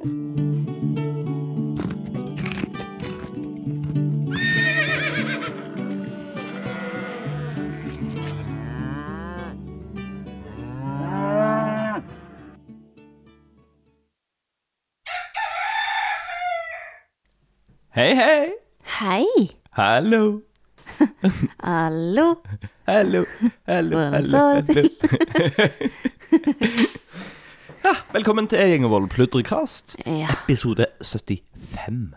Hei, hei. Hei! Hallo. Hallo! Hallo, hallo, Hvordan hallo, står det hallo. velkommen til Gjengevold pludrekast, Ja. episode 75.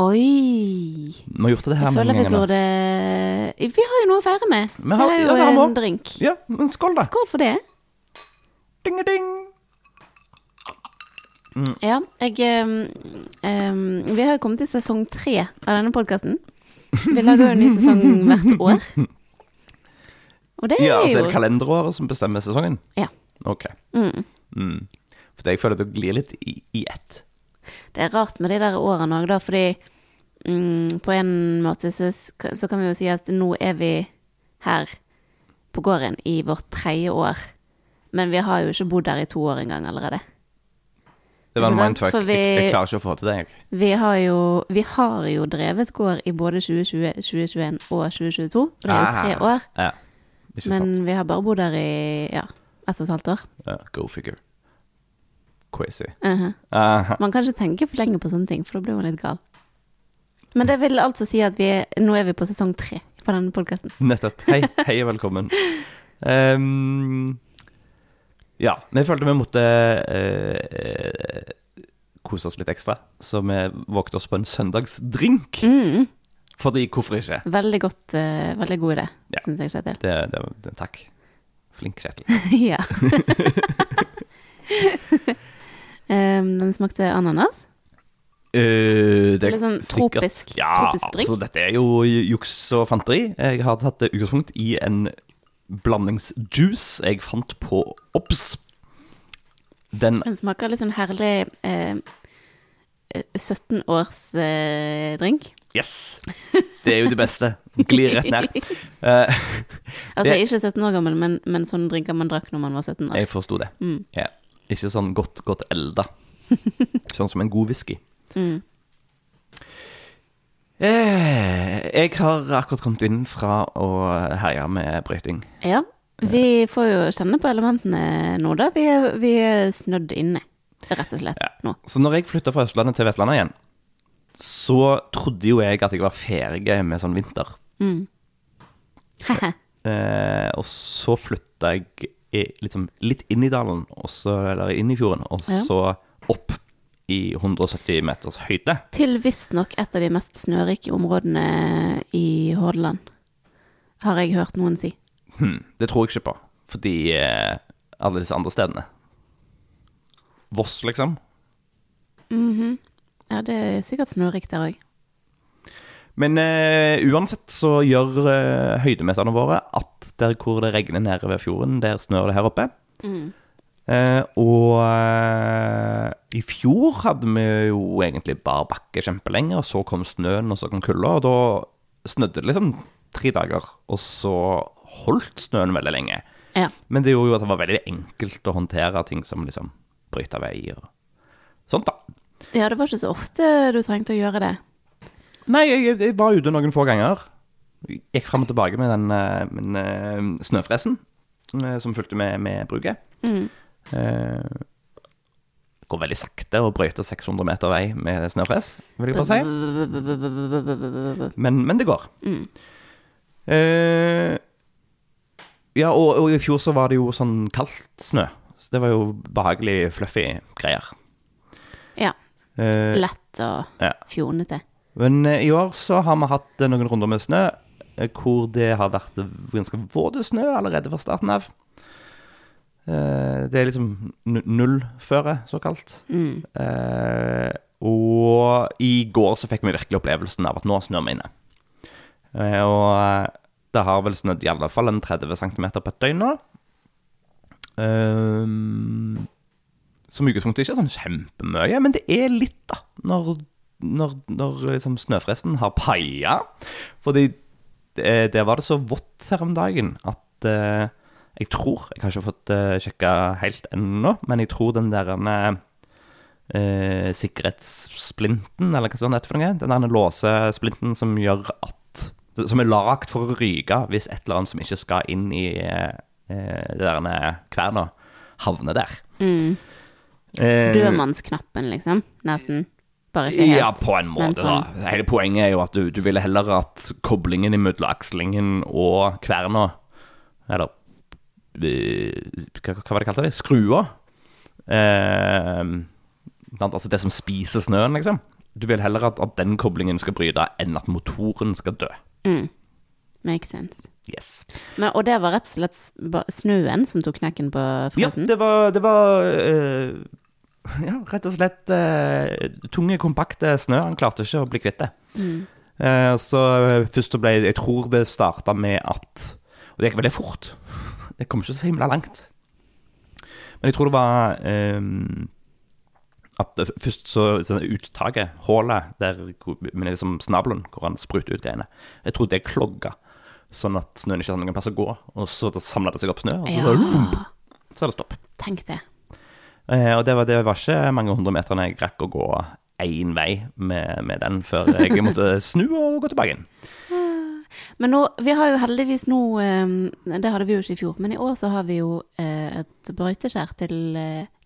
Oi! Vi har gjort det her Jeg føler mange vi ganger nå. burde Vi har jo noe å feire med. Vi har- jo ja, vi en drink. Ja, men skål da. Skål for det. Ding-a-ding. Ja, jeg um, um, Vi har jo kommet til sesong tre av denne podkasten. Vi lager jo en ny sesong hvert år. Og det er Ja, altså er det kalenderåret som bestemmer sesongen? Ja. Ok. mm. Mm. For jeg føler det glir litt i, i ett. Det er rart med de der årene òg, da, fordi mm, på en måte så, så kan vi jo si at nå er vi her på gården i vårt tredje år. Men vi har jo ikke bodd der i to år engang allerede. Det var en mindfuck. Vi- Jeg, klarer ikke å få til det, jeg. Vi har jo, vi har jo drevet gård i både 2020, 2021 og 2022. Og det er jo tre år. Ja, Men sant. vi har bare bodd der i ja, ett og et halvt år. Ja, go figure. Crazy. Uh -huh. Man kan ikke tenke for lenge på sånne ting, for da blir man litt gal. Men det vil altså si at vi er, nå er vi på sesong tre på denne podkasten. Nettopp. Hei, hei og velkommen. Um, ja, vi følte vi måtte uh, kose oss litt ekstra, så vi vågte oss på en søndagsdrink. Mm. Fordi hvorfor ikke? Veldig godt, uh, veldig god idé, Ja. syns jeg, Kjetil. Det, det, det, takk. Flink, Kjetil. ja. Em, den smakte ananas. Uh, det er sånn tropisk- Ja, tropisk drink. altså, dette er jo juks og fanteri. Jeg har tatt utgangspunkt i en blandingsjuice jeg fant på Obs. Den Den smaker litt sånn herlig eh, 17-års eh, drink. Yes! Det er jo det beste. Glir rett ned. Uh, Altså Det- ikke 17 år gammel, men, men sånne drinker man drakk når man var 17 år. jeg forsto det. Mm. Ja. Ikke sånn godt, godt elda. Sånn som en god whisky. Mm. Eh, jeg har akkurat kommet inn fra å herje med brøyting. Ja. Vi får jo kjenne på elementene nå, da. Vi er, vi er snødd inne, rett og slett, Ja. Så når jeg flytta fra Østlandet til Vestlandet igjen, så trodde jo jeg at jeg var ferdig med sånn vinter. Mm. Eh, og så flytta jeg i, liksom, litt inn i dalen, også, eller inn i fjorden, og Ja. så opp i 170 meters høyde. Til visstnok et av de mest snørike områdene i Hordaland, har jeg hørt noen si. Hmm, det tror jeg ikke på, fordi eh, alle disse andre stedene Voss, liksom. Mhm. Ja, det er sikkert snørikt der òg. Men eh, uansett så gjør eh, høydemeterne våre at der hvor det regner nede ved fjorden, der snør det her oppe. Mm. Eh, og i fjor hadde vi jo egentlig bare bakke kjempelenge, og så kom snøen, og så kom kulda, og da snødde det liksom tre dager, og så holdt snøen veldig lenge. Ja. Men det gjorde jo at det var veldig enkelt å håndtere ting som liksom bryta vei og sånt, da. ja, det var ikke så ofte du trengte å gjøre det. Nei, jeg, jeg var ute noen få ganger. Gikk fram og tilbake med den, eh, med eh, snøfresen eh, som fulgte med, med bruket. Mm. Eh, går veldig sakte å brøyte 600 meter vei med snøfres, vil jeg bare si. Men, men det går. Mm. Eh, ja, og, og i fjor så var det jo sånn kaldt snø. Så det var jo behagelig, fluffy greier. Ja. Eh, Lett og Ja. fjonete. Men eh, i år så har vi hatt eh, noen runder med snø, eh, hvor det har vært ganske våte snø allerede fra starten av. Det er liksom nu- nullføre, såkalt. Mm. Eh, og i går så fikk vi virkelig opplevelsen av at nå snør vi inne. Eh, og det har vel snødd i alle fall en 30 cm på et døgn nå. Eh, som utgangspunktet ikke er sånn kjempemye, men det er litt, da. Når, når, når liksom snøfresten har paia. Fordi det, der var det så vått her om dagen at eh, jeg tror Jeg har ikke fått uh, sjekka helt ennå, men jeg tror den der eh, sikkerhetssplinten, eller hva sånn det heter for noe. Den der låsesplinten som gjør at Som er lagd for å ryke hvis et eller annet som ikke skal inn i eh, det der kverna, havner der. Mm. Eh, Dødmannsknappen, liksom. Nesten. Bare ikke helt. Ja, på en måte, sånn. da. Hele poenget er jo at du, du ville heller at koblingen mellom akslingen og kverna Eller eh, hva, hva var det kalte det? Skrua. Eh, altså det som spiser snøen, liksom. Du vil heller at, at den koblingen skal bryte, enn at motoren skal dø. Mm. Makes sense. Yes. Men, og det var rett og slett snøen som tok knekken på Ja, det var, det var eh, Ja, rett og slett eh, tunge, kompakte snø. Han klarte ikke å bli kvitt det. Mm. Eh, så først så ble Jeg tror det starta med at Og det gikk veldig fort. Det kom ikke så himla langt. Men jeg tror det var eh, at først så så uttaket, hullet der med liksom snabelen, hvor han spruter ut greiene Jeg tror det klogga, sånn at snøen ikke hadde noen plass å gå. Og så samla det seg opp snø, og så, Ja, så er det stopp. tenk det. Eh, og det var, det var ikke mange hundre meterne jeg rakk å gå én vei med, med den før jeg måtte snu og gå tilbake inn. Men nå, vi har jo heldigvis nå eh, Det hadde vi jo ikke i fjor, men i år så har vi jo eh, et brøyteskjær til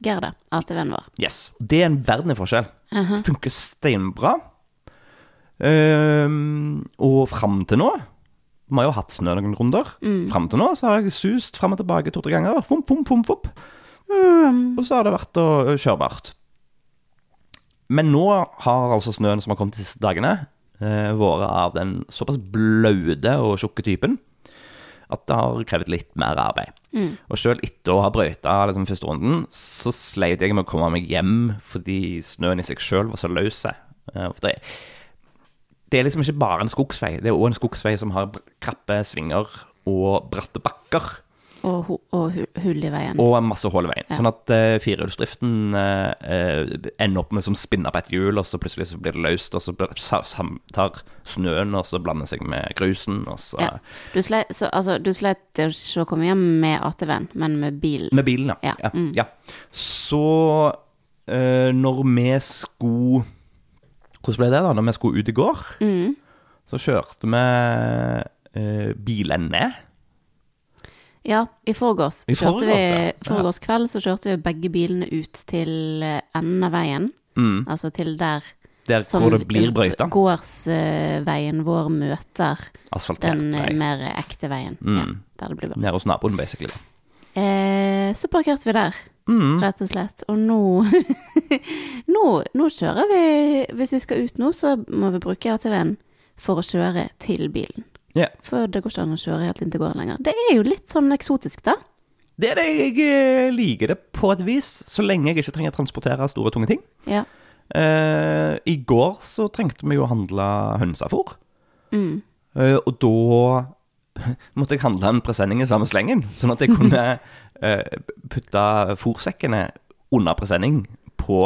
Gerda, ATV-en vår. Yes. Det er en verden i forskjell. Uh Det funker steinbra. Um, og fram til nå Vi har jo hatt snø noen runder. Mm. Fram til nå så har jeg sust fram og tilbake to-tre ganger. Fum, fum, fum, fomp. Og så har det vært å- kjørbart. Men nå har altså snøen som har kommet de siste dagene, eh, vært av den såpass blaute og tjukke typen at det har krevd litt mer arbeid. Og sjøl etter å ha brøyta liksom, første runden, så sleit jeg med å komme meg hjem fordi snøen i seg sjøl var så løs. Eh, det, det er liksom ikke bare en skogsvei, det er òg en skogsvei som har krappe svinger og bratte bakker. Og, og hull i veien. Og en masse hull i veien. Ja. Sånn at uh, firehjulsdriften eh, eh, ender opp med som spinner på et hjul, og så plutselig så blir det løst, og så blir, tar snøen og så blander seg med grusen, og så Ja. Du sleit, så, altså, ikke å komme hjem med ATV-en, men med bilen. Med bilen, ja. Ja, mm. ja. Så uh, når vi skulle Hvordan ble det, da? Når vi skulle ut i går, Mm. så kjørte vi uh, bilende. Ja, i forgårs. I forgårs, vi, ja. Forgårs kveld så kjørte vi begge bilene ut til enden av veien. Mm. Altså til der Der som hvor det blir brøyta. gårdsveien vår møter den eh, vei. mer ekte veien. Mm. Ja, der det blir brøyta. Nede hos naboen, basically. Eh, så parkerte vi der, Mm. rett og slett. Og nå, nå Nå kjører vi Hvis vi skal ut nå, så må vi bruke ATV-en for å kjøre til bilen. Ja. For det går ikke an å kjøre helt inn til gården lenger. Det er jo litt sånn eksotisk, da. Det er det jeg eh, liker det på et vis, så lenge jeg ikke trenger å transportere store, tunge ting. Ja. Eh, I går så trengte vi jo å handle hønsefôr. Mm. Eh, og da måtte jeg handle en presenning i samme slengen, sånn at jeg kunne eh, putte fòrsekkene under presenning på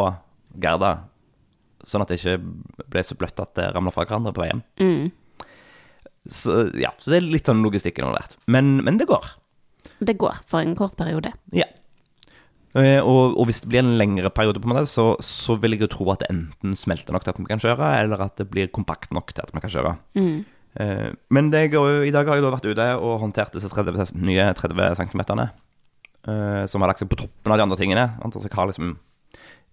Gerda, sånn at det ikke ble så bløtt at det ramla fra hverandre på veien. Mm. Så, ja, så det er litt sånn logistikk involvert. Men, men det går. Det går for en kort periode. Ja. Eh, og, og hvis det blir en lengre periode, på en måte, så, så vil jeg jo tro at det enten smelter nok til at vi kan kjøre, eller at det blir kompakt nok til at vi kan kjøre. Mm. Eh, men det går, i dag har jeg da vært ute og håndtert disse 30, nye 30 cm, som har lagt seg på toppen av de andre tingene. Altså, jeg har liksom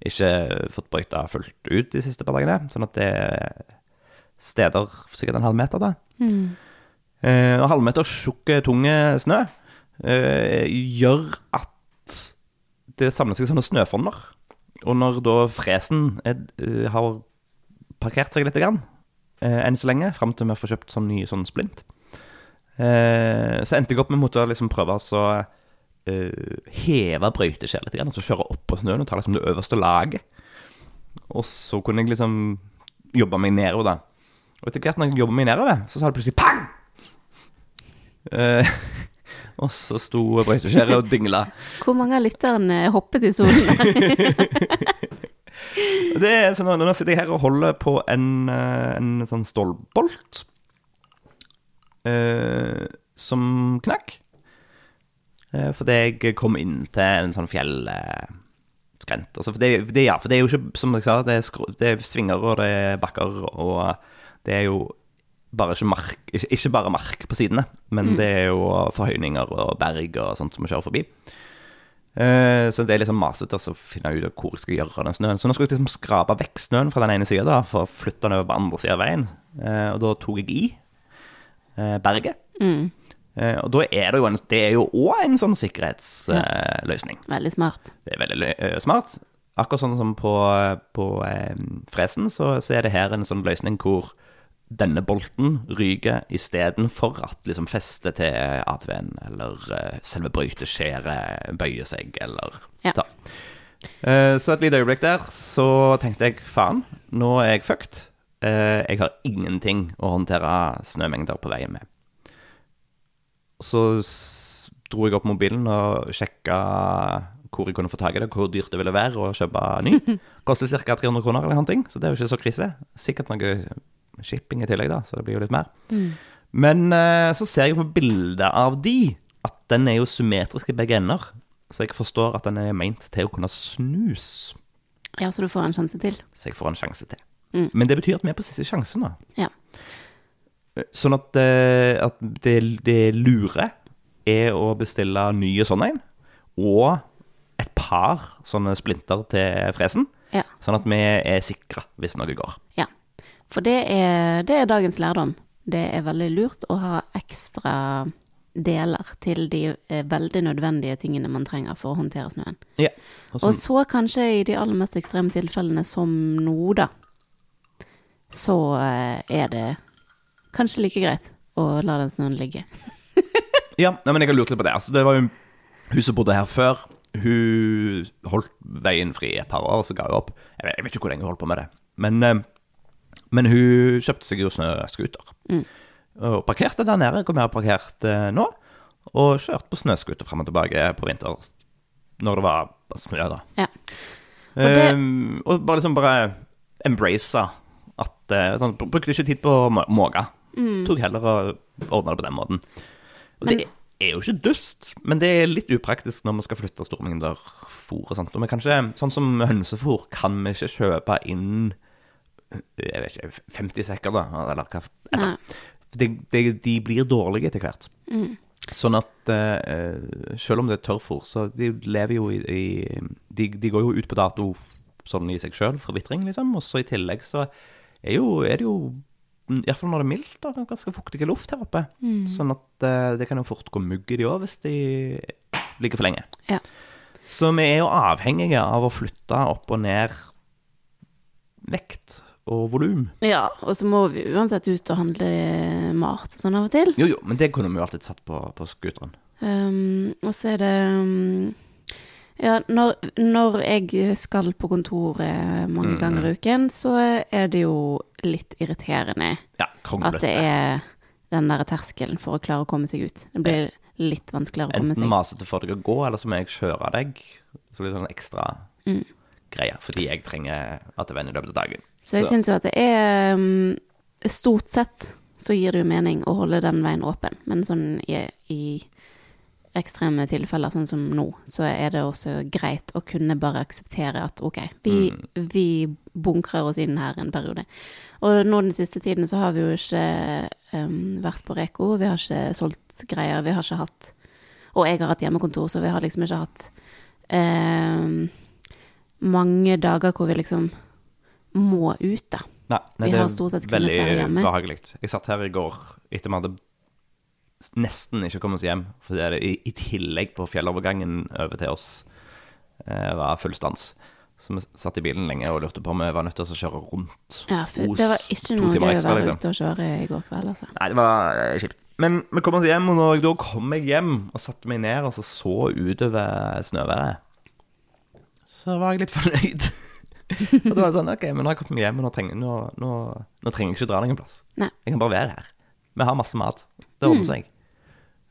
ikke fått brøyta fullt ut de siste par dagene, sånn at det steder sikkert en halv meter, da. Mm. Eh, og halvmeter tjukk, tunge snø eh, gjør at det samler seg sånne snøfonner. Og når da fresen er, eh, har parkert seg litt grann, eh, enn så lenge, fram til vi får kjøpt sånn ny sånn splint, eh, så endte jeg opp med å liksom prøve å så, eh, heve brøyteskjær litt, grann, altså kjøre opp på snøen og ta liksom det øverste laget. Og så kunne jeg liksom jobbe meg nedover, da. Og etter hvert når jeg jobba meg nedover, så sa det plutselig pang! Eh, og så sto brøyteskjæret og dingla. Hvor mange av lytterne hoppet i solen? Det er sånn, nå sitter jeg her og holder på en, eh, en sånn stålbolt eh, som knakk. Eh, fordi jeg kom inn til en sånn fjell, eh. Altså, for, det, for det, ja, for det er jo ikke, som jeg sa, det er, skru, det er svinger og det er bakker, og det er jo bare ikke mark, ikke, ikke bare mark på sidene, men det er jo forhøyninger og berg og sånt som vi kjører forbi. Eh, så det er liksom masete å finne ut hvor jeg skal gjøre den snøen. Så nå skal jeg liksom skrape vekk snøen fra den ene sida for å flytte den over på andre sida av veien. Eh, og da tok jeg i eh, berget. Mm. og da er det jo en, det er jo òg en sånn sikkerhetsløsning. Veldig smart. Det er veldig smart. Akkurat sånn som på, på fresen, så, så er det her en sånn løsning hvor denne bolten ryker istedenfor at liksom festet til ATV-en eller eh, selve brøyteskjæret bøyer seg, eller Ja. så. Eh, så et lite øyeblikk der, så tenkte jeg faen, nå er jeg fucked. Eh, jeg har ingenting å håndtere snømengder på veien med. Så dro jeg opp mobilen og sjekka hvor jeg kunne få tak i det, hvor dyrt det ville være å kjøpe ny. Koster ca. 300 kroner eller noe, ting, så det er jo ikke så krise. Sikkert noe shipping i tillegg, da, så det blir jo litt mer. Men eh, så ser jeg på bildet av de at den er jo symmetrisk i begge ender. Så jeg forstår at den er meint til å kunne snus. Ja, så du får en sjanse til. Så jeg får en sjanse til. Men det betyr at vi er på siste sjanse nå. Ja. Sånn at, eh, at det, det lure er å bestille nye sånne en, og et par sånne splinter til fresen, Ja. sånn at vi er sikre hvis noe går. ja. For det er, det er dagens lærdom. Det er veldig lurt å ha ekstra deler til de eh, veldig nødvendige tingene man trenger for å håndtere snøen. Ja. Og Og så, så kanskje i de aller mest ekstreme tilfellene som nå, da, så eh, er det kanskje like greit å la den snøen ligge. ja, nei, men jeg har lurt litt på det. Altså, det var jo hun som bodde her før. Hun holdt veien fri et par år, så ga hun opp. Jeg vet, jeg vet ikke hvor lenge hun holdt på med det. Men, eh, men hun kjøpte seg jo snøscooter. Og parkerte der nede, hvor vi har parkert eh, nå. Og kjørte på snøscooter fram og tilbake på vinter når det var snø, da. Ja. Og det- um, og bare liksom bare embrace at eh, sånn, Brukte ikke tid på å måke. Mm. Tok heller og ordna det på den måten. Og det er jo ikke dust, men det er litt upraktisk når vi skal flytte store mengder fôr og sånt. Og vi kan ikke, sånn som hønsefôr kan vi ikke kjøpe inn jeg vet ikke, 50 sekker, da, eller hva. De, de, de blir dårlige etter hvert. Sånn at uh, selv om det er tørrfôr, så de lever jo i, i de, de går jo ut på dato sånn i seg sjøl, forvitring, liksom. Og så i tillegg så er, jo, er det jo Iallfall når det er mildt, og ganske fuktig luft her oppe. Sånn at uh, det kan jo fort gå mugg i de òg hvis de ligger for lenge. Ja. Så vi er jo avhengige av å flytte opp og ned vekt og volum. Ja, og så må vi uansett ut og handle mat og sånn av og til. Jo, jo, men det kunne vi jo alltid satt på, på scooteren. Um, og så er det um, Ja, når, når jeg skal på kontoret mange ganger i uken, så er det jo litt irriterende Ja, at det er den der terskelen for å klare å komme seg ut. Det blir litt vanskeligere å komme Enten seg masete for deg å gå, eller så må jeg kjøre deg. Så blir det sånn ekstra Mm. greie, fordi jeg trenger at det vender i løpet av dagen. Så jeg syns jo at det er um, Stort sett så gir det jo mening å holde den veien åpen, men sånn i, i ekstreme tilfeller, sånn som nå, så er det også greit å kunne bare akseptere at ok, vi, vi bunkrer oss inn her en periode. Og nå den siste tiden så har vi jo ikke um, vært på Reko, vi har ikke solgt greier, vi har ikke hatt Og jeg har hatt hjemmekontor, så vi har liksom ikke hatt um, mange dager hvor vi liksom må ut, da. Nei, nei, Vi det har er stort sett kunnet veldig være hjemme. behagelig. Jeg satt her i går etter vi hadde nesten ikke kommet oss hjem, fordi det i, i tillegg på fjellovergangen over til oss eh, var full stans. Så vi satt i bilen lenge og lurte på om vi var nødt til å kjøre rundt Ja, for det var ikke noe gøy å være liksom. ute og kjøre i går kveld, altså. Nei, det var eh, kjipt. Men vi kom oss hjem, og når jeg da kom jeg hjem og satte meg ned og så, så utover snøværet, så var jeg litt fornøyd. og da var det sånn OK, men nå har jeg kommet meg hjem, og nå trenger, nå, nå, nå trenger jeg ikke dra noen plass. Nei. Jeg kan bare være her. Vi har masse mat. Det ordner seg.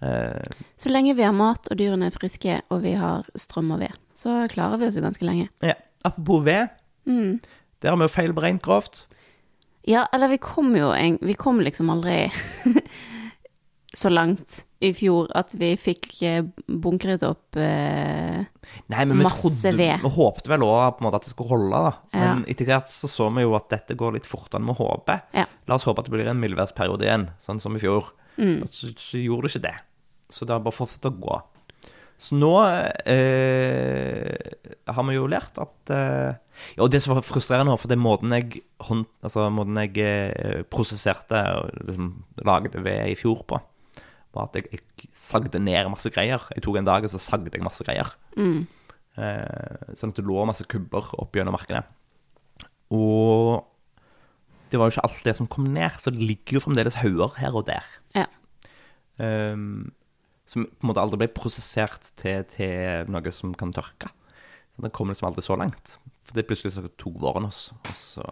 Uh, Så lenge vi har mat, og dyrene er friske, og vi har strøm og ved, så klarer vi oss jo ganske lenge. ja. Apropos ved. Der har vi jo feilberegnet grovt. Ja, eller vi kom jo en, Vi kom liksom aldri så langt i fjor at vi fikk eh, bunkret opp eh, Nei, men vi Masse trodde ved. Vi håpte vel òg at det skulle holde, da. Ja. Men etter hvert så så vi jo at dette går litt fortere enn vi håper. Ja. La oss håpe at det blir en mildværsperiode igjen, sånn som i fjor. Mm. Så, så gjorde det ikke det. Så det har bare fortsatt å gå. Så nå eh, har vi jo lært at eh, Ja, og det som var frustrerende, for det er måten jeg, hånd, altså, måten jeg eh, prosesserte og liksom, lagde ved i fjor på, var at jeg, jeg sagde ned masse greier. Jeg tok en dag, og så sagde jeg masse greier. mm. Eh, sånn at det lå masse kubber opp gjennom markene. Og det var jo ikke alt det som kom ned, så det ligger jo fremdeles hauger her og der. Ja. Eh, som på en måte aldri ble prosessert til, til noe som kan tørke. Så det kom liksom aldri så langt. For det plutselig så tok våren oss, og så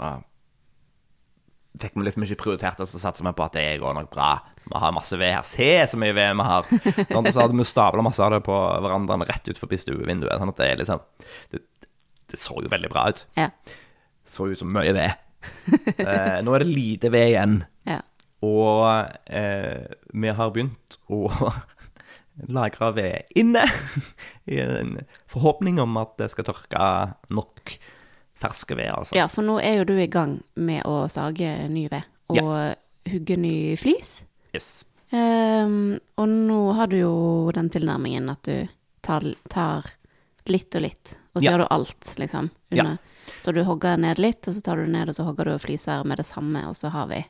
fikk vi liksom ikke prioritert det, så satser vi på at det går nok bra. Vi har masse ved her. Se så mye ved vi har! Sånn, så hadde vi stabla masse av det på verandaen rett ut forbi stuevinduet. Sånn at det er liksom det, det så jo veldig bra ut. Ja. Så ut som mye ved. Eh, nå er det lite ved igjen. ja. Og eh, vi har begynt å lagre ved inne, i en forhåpning om at det skal tørke nok ferske ved, altså. Ja, for nå er jo du i gang med å sage ny ved og hugge ny flis. Yes. Um, og nå har du jo den tilnærmingen at du tar, tar litt og litt, og så Ja. gjør du alt, liksom. Under. Så du hogger ned litt, og så tar du det ned, og så hogger du og fliser med det samme, og så har vi,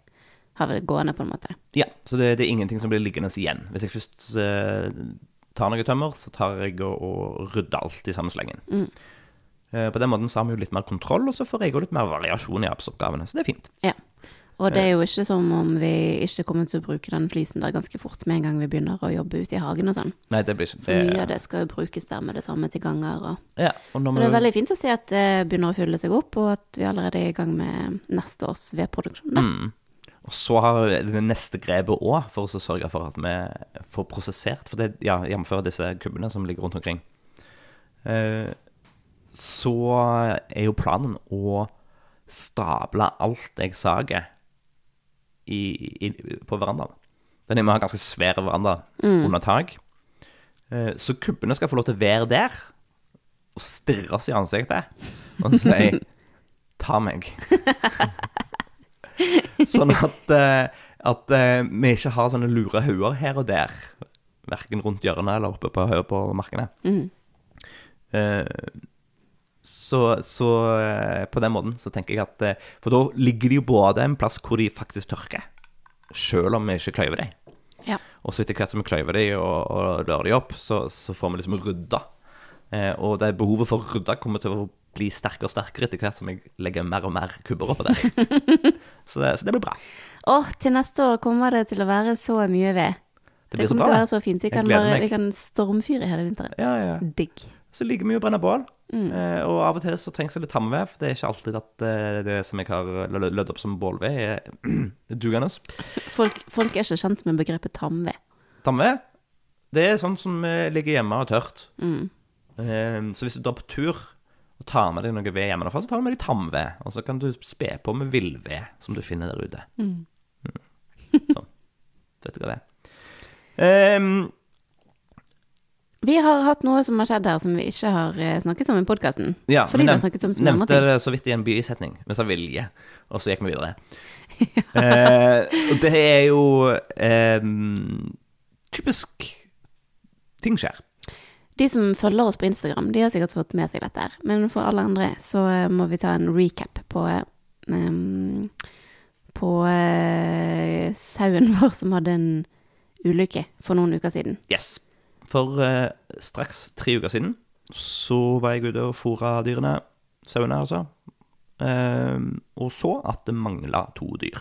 har vi det gående, på en måte. Ja, så det, det er ingenting som blir liggende igjen. Hvis jeg først eh, tar noe tømmer, så tar jeg og, og rydder alt i samme slengen. Mm. Eh, på den måten så har vi jo litt mer kontroll, og så får jeg jo litt mer variasjon i arbeidsoppgavene, så det er fint. Ja. Og det er jo ikke som om vi ikke kommer til å bruke den flisen der ganske fort med en gang vi begynner å jobbe ute i hagen og sånn. Nei, det blir ikke Så mye av det skal jo brukes der med det samme til ganger og Ja, og Så det er veldig fint å se at det begynner å fylle seg opp, og at vi allerede er i gang med neste års vedproduksjon. Mm. Og så har vi det neste grepet òg, for å sørge for at vi får prosessert For det, ja, jf. disse kubbene som ligger rundt omkring. Eh, så er jo planen å stable alt jeg sager på verandaen. Den er med å ha ganske svær veranda under tak. Eh, så kubbene skal få lov til å være der og stirre oss i ansiktet og si 'ta meg'. Sånn at, eh, at eh, vi ikke har sånne lure hauger her og der. Verken rundt hjørnet eller oppe på, på markene. Mm. Eh, så, så eh, på den måten så tenker jeg at eh, For da ligger de jo både en plass hvor de faktisk tørker, selv om vi ikke kløyver dem. Ja. Og så etter hvert som vi kløyver dem og, og rører dem opp, så, så får vi liksom rydda. Eh, og det behovet for å rydde kommer til å bli sterkere og sterkere etter hvert som jeg legger mer og mer kubber oppå der. så, det, så det blir bra. Og til neste år kommer det til å være så mye ved. Det Det kommer så bra. til å være så fint. Vi kan, bare, vi kan stormfyre hele vinteren. Ja, ja. Digg. Så liker vi å brenne bål. Mm. Eh, og av og til så trengs det litt tamved, for det er ikke alltid at eh, det som jeg har lødd opp som bålved, er dugende. Folk, folk er ikke kjent med begrepet tamved. Tamved, det er sånn som eh, ligger hjemme og tørt. Mm. Eh, så hvis du drar på tur og tar med deg noe ved hjemmefra, så tar du med deg tamved. Og så kan du spe på med villved som du finner der ute. Mm. Sånn. Vet du hva det er? Ehm, Vi har hatt noe som har skjedd her som vi ikke har eh, snakket om i podkasten. ja, Fordi vi har snakket om så nevnte ting. det så vidt i en bisetning. Vi sa vilje, og så gikk vi videre. Eh, og det er jo eh, typisk Ting skjer. De som følger oss på Instagram, de har sikkert fått med seg dette her. Men for alle andre så eh, må vi ta en recap på um, På uh, sauen vår som hadde en ulykke for noen uker siden. Yes. For eh, straks tre uker siden så var jeg ute og fôra dyrene, sauene altså, Eh, og så at det mangla to dyr.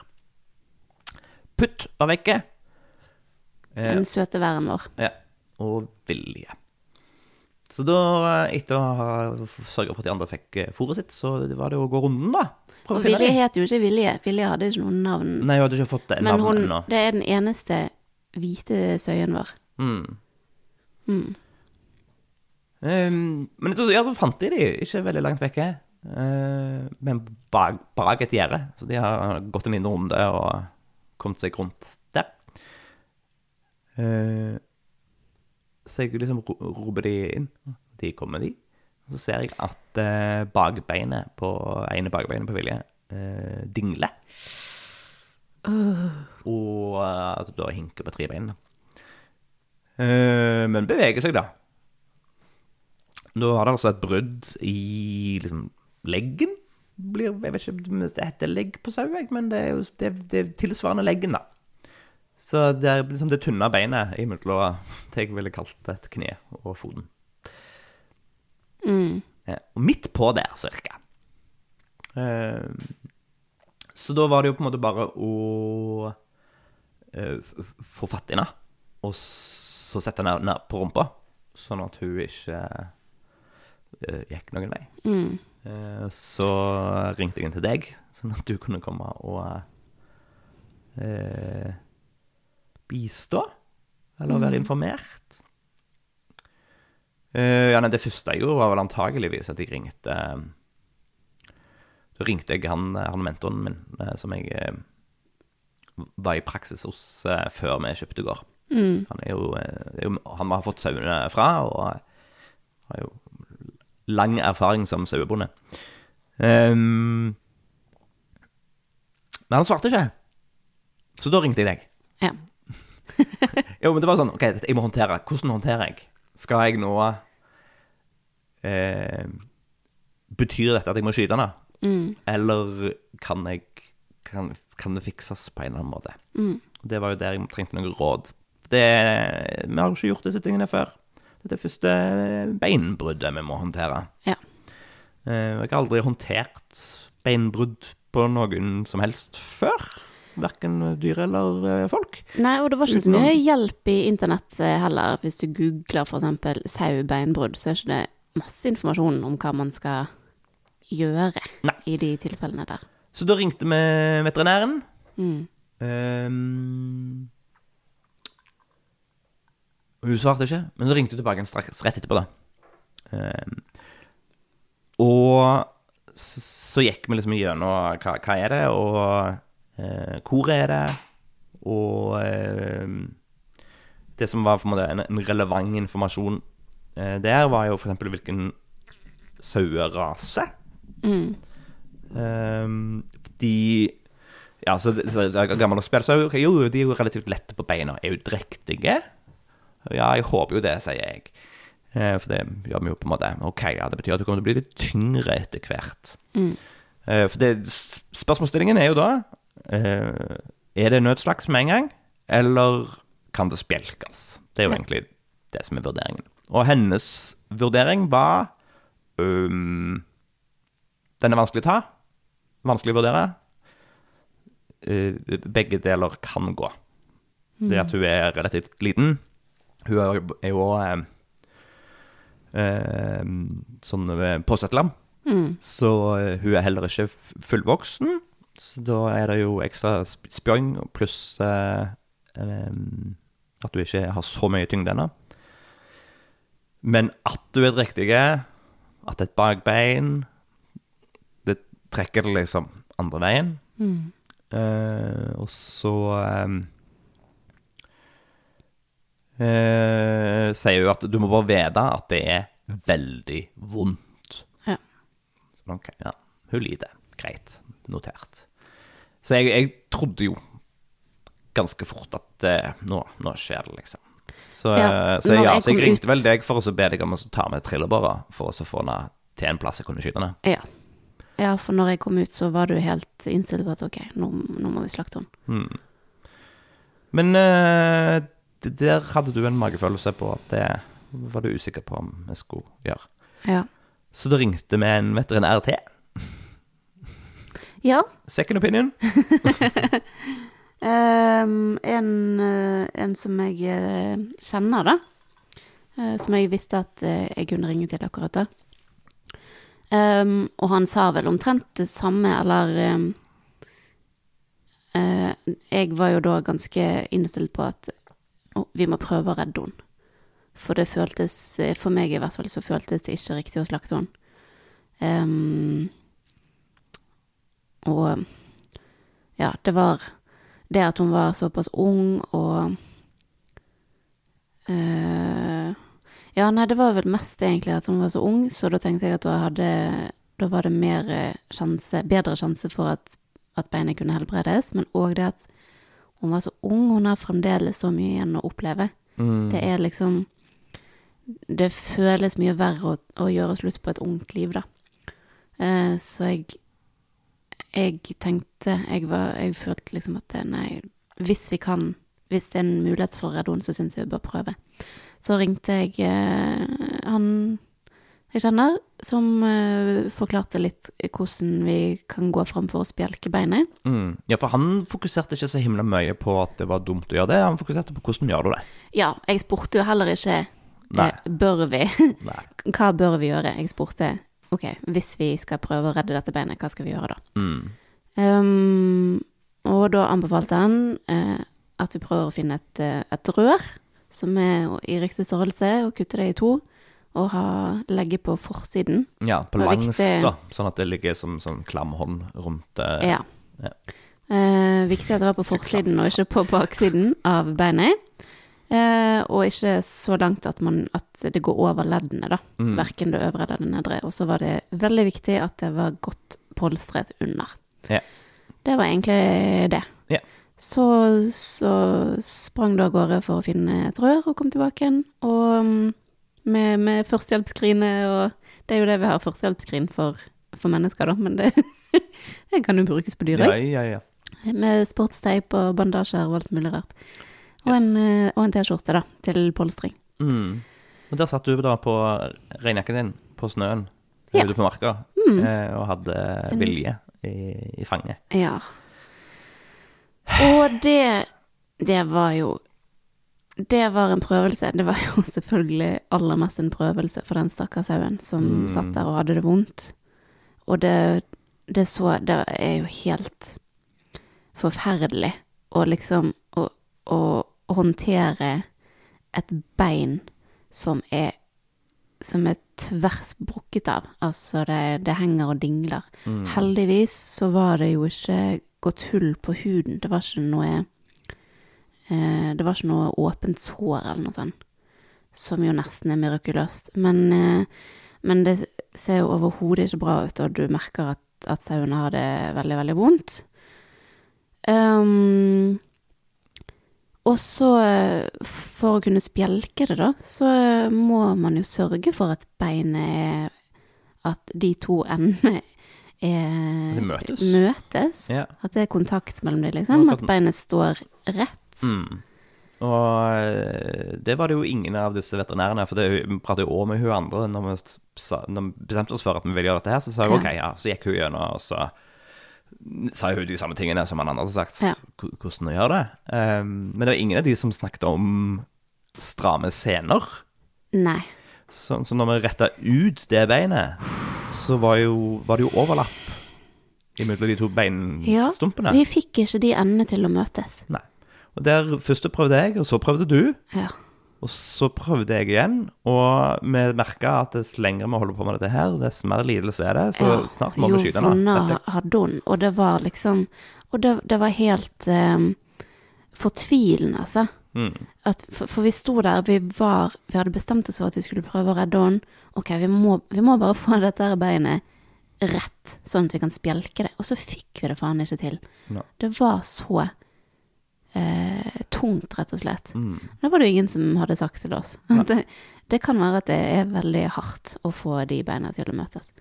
Putt var vekke. Eh, Den søte væren vår. ja, og Vilje. Så da, etter å ha sørga for at de andre fikk eh, fôret sitt, så var det å gå runden, da. Prøv Og Vilje het jo ikke Vilje. Vilje hadde ikke noe navn. Nei, hun hadde ikke fått det Men navnet hun, ennå. det er den eneste hvite søyen vår. Mm. Mm. Um, men så, ja, så fant de de ikke veldig langt vekke. Uh, men bak, bak et gjerde. Så de har gått en liten runde og kommet seg rundt der. Uh, så jeg liksom ro- roper de inn. De kommer, de. Og så ser jeg at uh, bakbeinet på ene bakbeinet på Vilje uh, dingler. Og uh, da hinker på tre bein. Eh, men beveger seg, da. Da har det altså et brudd i liksom, leggen. Blir, jeg vet ikke om det heter legg på sau, men det er jo det, det er tilsvarende leggen, da. Så det er liksom det tynne beinet imellom det jeg ville kalt et kne og foten. Mm. Og midt på der, cirka. Eh, Så da var det jo på en måte bare å eh, få fatt i henne, og så sette henne ned på rumpa, sånn at hun ikke uh, gikk noen vei. Mm. Uh, Så ringte jeg inn til deg, sånn at du kunne komme og uh, bistå, eller være informert. Eh, ja, nei, det første jeg gjorde, var vel antageligvis at jeg ringte Da ringte jeg han, han mentoren min, som jeg var i praksis hos før vi kjøpte gård. Mm. Han er jo, eh, er jo Han har fått sauene fra, og har jo lang erfaring som sauebonde. Um, men han svarte ikke. Så da ringte jeg deg. Ja. Jo, men det var sånn OK, jeg må håndtere. Hvordan håndterer jeg? Skal jeg nå eh, Betyr dette at jeg må skyte henne? Mm. Eller kan jeg kan, kan det fikses på en eller annen måte? Mm. Det var jo der jeg trengte noen råd. Det, vi har jo ikke gjort disse tingene før. Dette er første beinbruddet vi må håndtere. Ja. Eh, Jeg har aldri håndtert beinbrudd på noen som helst før. Verken dyr eller eh, folk. Nei, og det var ikke så mye hjelp i internett eh, heller. Hvis du googler for eksempel sau beinbrudd, så er ikke det masse informasjon om hva man skal gjøre Nei. i de tilfellene der. Så da ringte vi veterinæren. Mm. Og hun svarte ikke, men så ringte hun tilbake straks rett etterpå, da. Ehm, og så, så gikk vi liksom gjennom hva, hva er det, og eh, hvor er det, og ehm, det som var for en en, relevant informasjon eh, der, var jo eksempel hvilken sauerase. Mm. Um, de Ja, så, så, så gamle spill, okay, jo, de er jo relativt lette på beina. Er jo drektige? Ja, jeg håper jo det, sier jeg. Eh, for det gjør vi jo på en måte. Ok, ja, det betyr at du kommer til å bli litt tyngre etter hvert. Mm. Eh, for det, spørsmålsstillingen er jo da eh, Er det nødslaks med en gang, eller kan det spjelkes? Det er jo egentlig det som er vurderingen. Og hennes vurdering var um, Den er vanskelig å ta. Vanskelig å vurdere. Begge deler kan gå. Det at hun er relativt liten. Hun er jo- òg eh, eh, sånn eh, påsettelam. Mm. Så eh, hun er heller ikke fullvoksen. Så da er det jo ekstra spjong, pluss eh, at du ikke har så mye tyngde ennå. Men at du er drektig, at et bakbein Det trekker det liksom andre veien. Mm. Eh, og så em, eh, sier jo at du må bare vite at det er veldig vondt. Ja. Sånn, ok, ja. Hun lider. Greit. Notert. Så jeg, jeg trodde jo ganske fort at eh, nå, nå skjer det, liksom. Så, Ja, eh, så ja, så jeg ringte ut- vel deg for å be deg om å ta med trillebåra for å få henne til en plass jeg kunne skyte henne. Ja. ja, for når jeg kom ut, så var du helt innstilt på at ok, nå, nå må vi slakte henne. Hmm. Men eh, det- der hadde du en magefølelse på at det var du usikker på om jeg skulle gjøre. Ja. Så du ringte med en veterinær til. ja Second opinion. um, en, eh, en som jeg eh, kjenner, da. eh, som jeg visste at jeg kunne ringe til akkurat da. Um, og han sa vel omtrent det samme, eller um, Uh, Jeg var jo da ganske innstilt på at å, vi må prøve å redde henne. For det føltes, eh, for meg i hvert fall, så føltes det ikke riktig å slakte henne. Um, og ja, det var det at hun var såpass ung og uh, ja, nei, det var vel mest egentlig at hun var så ung, så da tenkte jeg at da hadde Da var det mer eh, sjanse, bedre sjanse for at, at beinet kunne helbredes, men òg det at hun var så ung. Hun har fremdeles så mye igjen å oppleve. Mm. Det er liksom Det føles mye verre å, å gjøre slutt på et ungt liv, da. Eh, så jeg Jeg tenkte Jeg var Jeg følte liksom at det, nei, hvis vi kan Hvis det er en mulighet for Radon, så syns jeg vi bør prøve. Så ringte jeg eh, han jeg kjenner, som uh, forklarte litt hvordan vi kan gå fram for å spjelke beinet. Mm. Ja, for han fokuserte ikke så himla mye på at det var dumt å gjøre det. Han fokuserte på hvordan gjør du det. Ja, jeg spurte jo heller ikke Nei. eh, Bør vi? Nei. Hva bør vi gjøre? Jeg spurte ok, hvis vi skal prøve å redde dette beinet, hva skal vi gjøre da? Mm. Um, og da anbefalte han uh, at vi prøver å finne et, et rør som er i riktig størrelse, og kutte det i to, og ha, legge på forsiden. Ja, på langs, viktig. da. Sånn at det ligger som sånn klam hånd rundt eh, Ja. ja. Eh, viktig at det var på forsiden og ikke på baksiden av beinet. Eh, og ikke så langt at, man, at det går over leddene, da. Mm. Verken det øvre eller det nedre. Og så var det veldig viktig at det var godt polstret under. Ja. Det var egentlig det. Ja. Så, så sprang du av gårde for å finne et rør og kom tilbake igjen. Og mm, med, med førstehjelpsskrinet, og det er jo det vi har førstehjelpsskrin for, for mennesker, da. Men det, det kan jo brukes på dyr Ja, ja, ja. Med sportsteip og bandasjer og alt mulig rart. Og en, eh, en T-skjorte, da, til polstring. Mm. Og der satt du da på regnjakken din på snøen Ja. ute på marka Mm. eh, og hadde vilje i, i fanget. Ja. Og det Det var jo Det var en prøvelse. Det var jo selvfølgelig aller mest en prøvelse for den stakkars sauen som Mm. satt der og hadde det vondt. Og det, det så Det er jo helt forferdelig å liksom å, å håndtere et bein som er som er tvers brukket av. Altså, det, det henger og dingler. Mm. Heldigvis så var det jo ikke gått hull på huden. Det var ikke noe Det var ikke noe åpent sår eller noe sånt, som jo nesten er mirakuløst. Men, eh, men det ser jo overhodet ikke bra ut, og du merker at, at sauene har det veldig, veldig vondt. Um, og så, eh, for å kunne spjelke det, da, så eh, må man jo sørge for at beinet er At de to endene er De møtes. møtes. Ja. At det er kontakt mellom dem, liksom. At beinet står rett. Mm. Og eh, det var det jo ingen av disse veterinærene, for det, vi pratet jo også med hun andre når vi, når vi bestemte oss for at vi ville gjøre dette her, så sa hun Ja. ok, ja, så gikk hun gjennom, og så sa hun de samme tingene som han andre hadde sagt, Ja. hvordan å gjøre det. Um, men det var ingen av de som snakket om stramme scener. Nei. Så, så når vi retta ut det beinet, så var, jo, var det jo overlapp imellom de to beinstumpene. Ja, vi fikk ikke de endene til å møtes. Nei. Og der først prøvde jeg, og så prøvde du. Ja. Og så prøvde jeg igjen, og vi merka at dess lenger vi holder på med dette her, dess mer lidelse er det. Så Ja, snart må vi skyte hadde hun, og det var liksom Og det, det var helt um, fortvilende, altså. Mm. At, for, for vi sto der, vi var Vi hadde bestemt oss for at vi skulle prøve å redde henne. Ok, vi må, vi må bare få dette her beinet rett, sånn at vi kan spjelke det. Og så fikk vi det faen ikke til. No. Det var så eh, tungt, rett og slett. Mm. Det var det jo ingen som hadde sagt til oss. Det, det kan være at det er veldig hardt å få de beina til å møtes.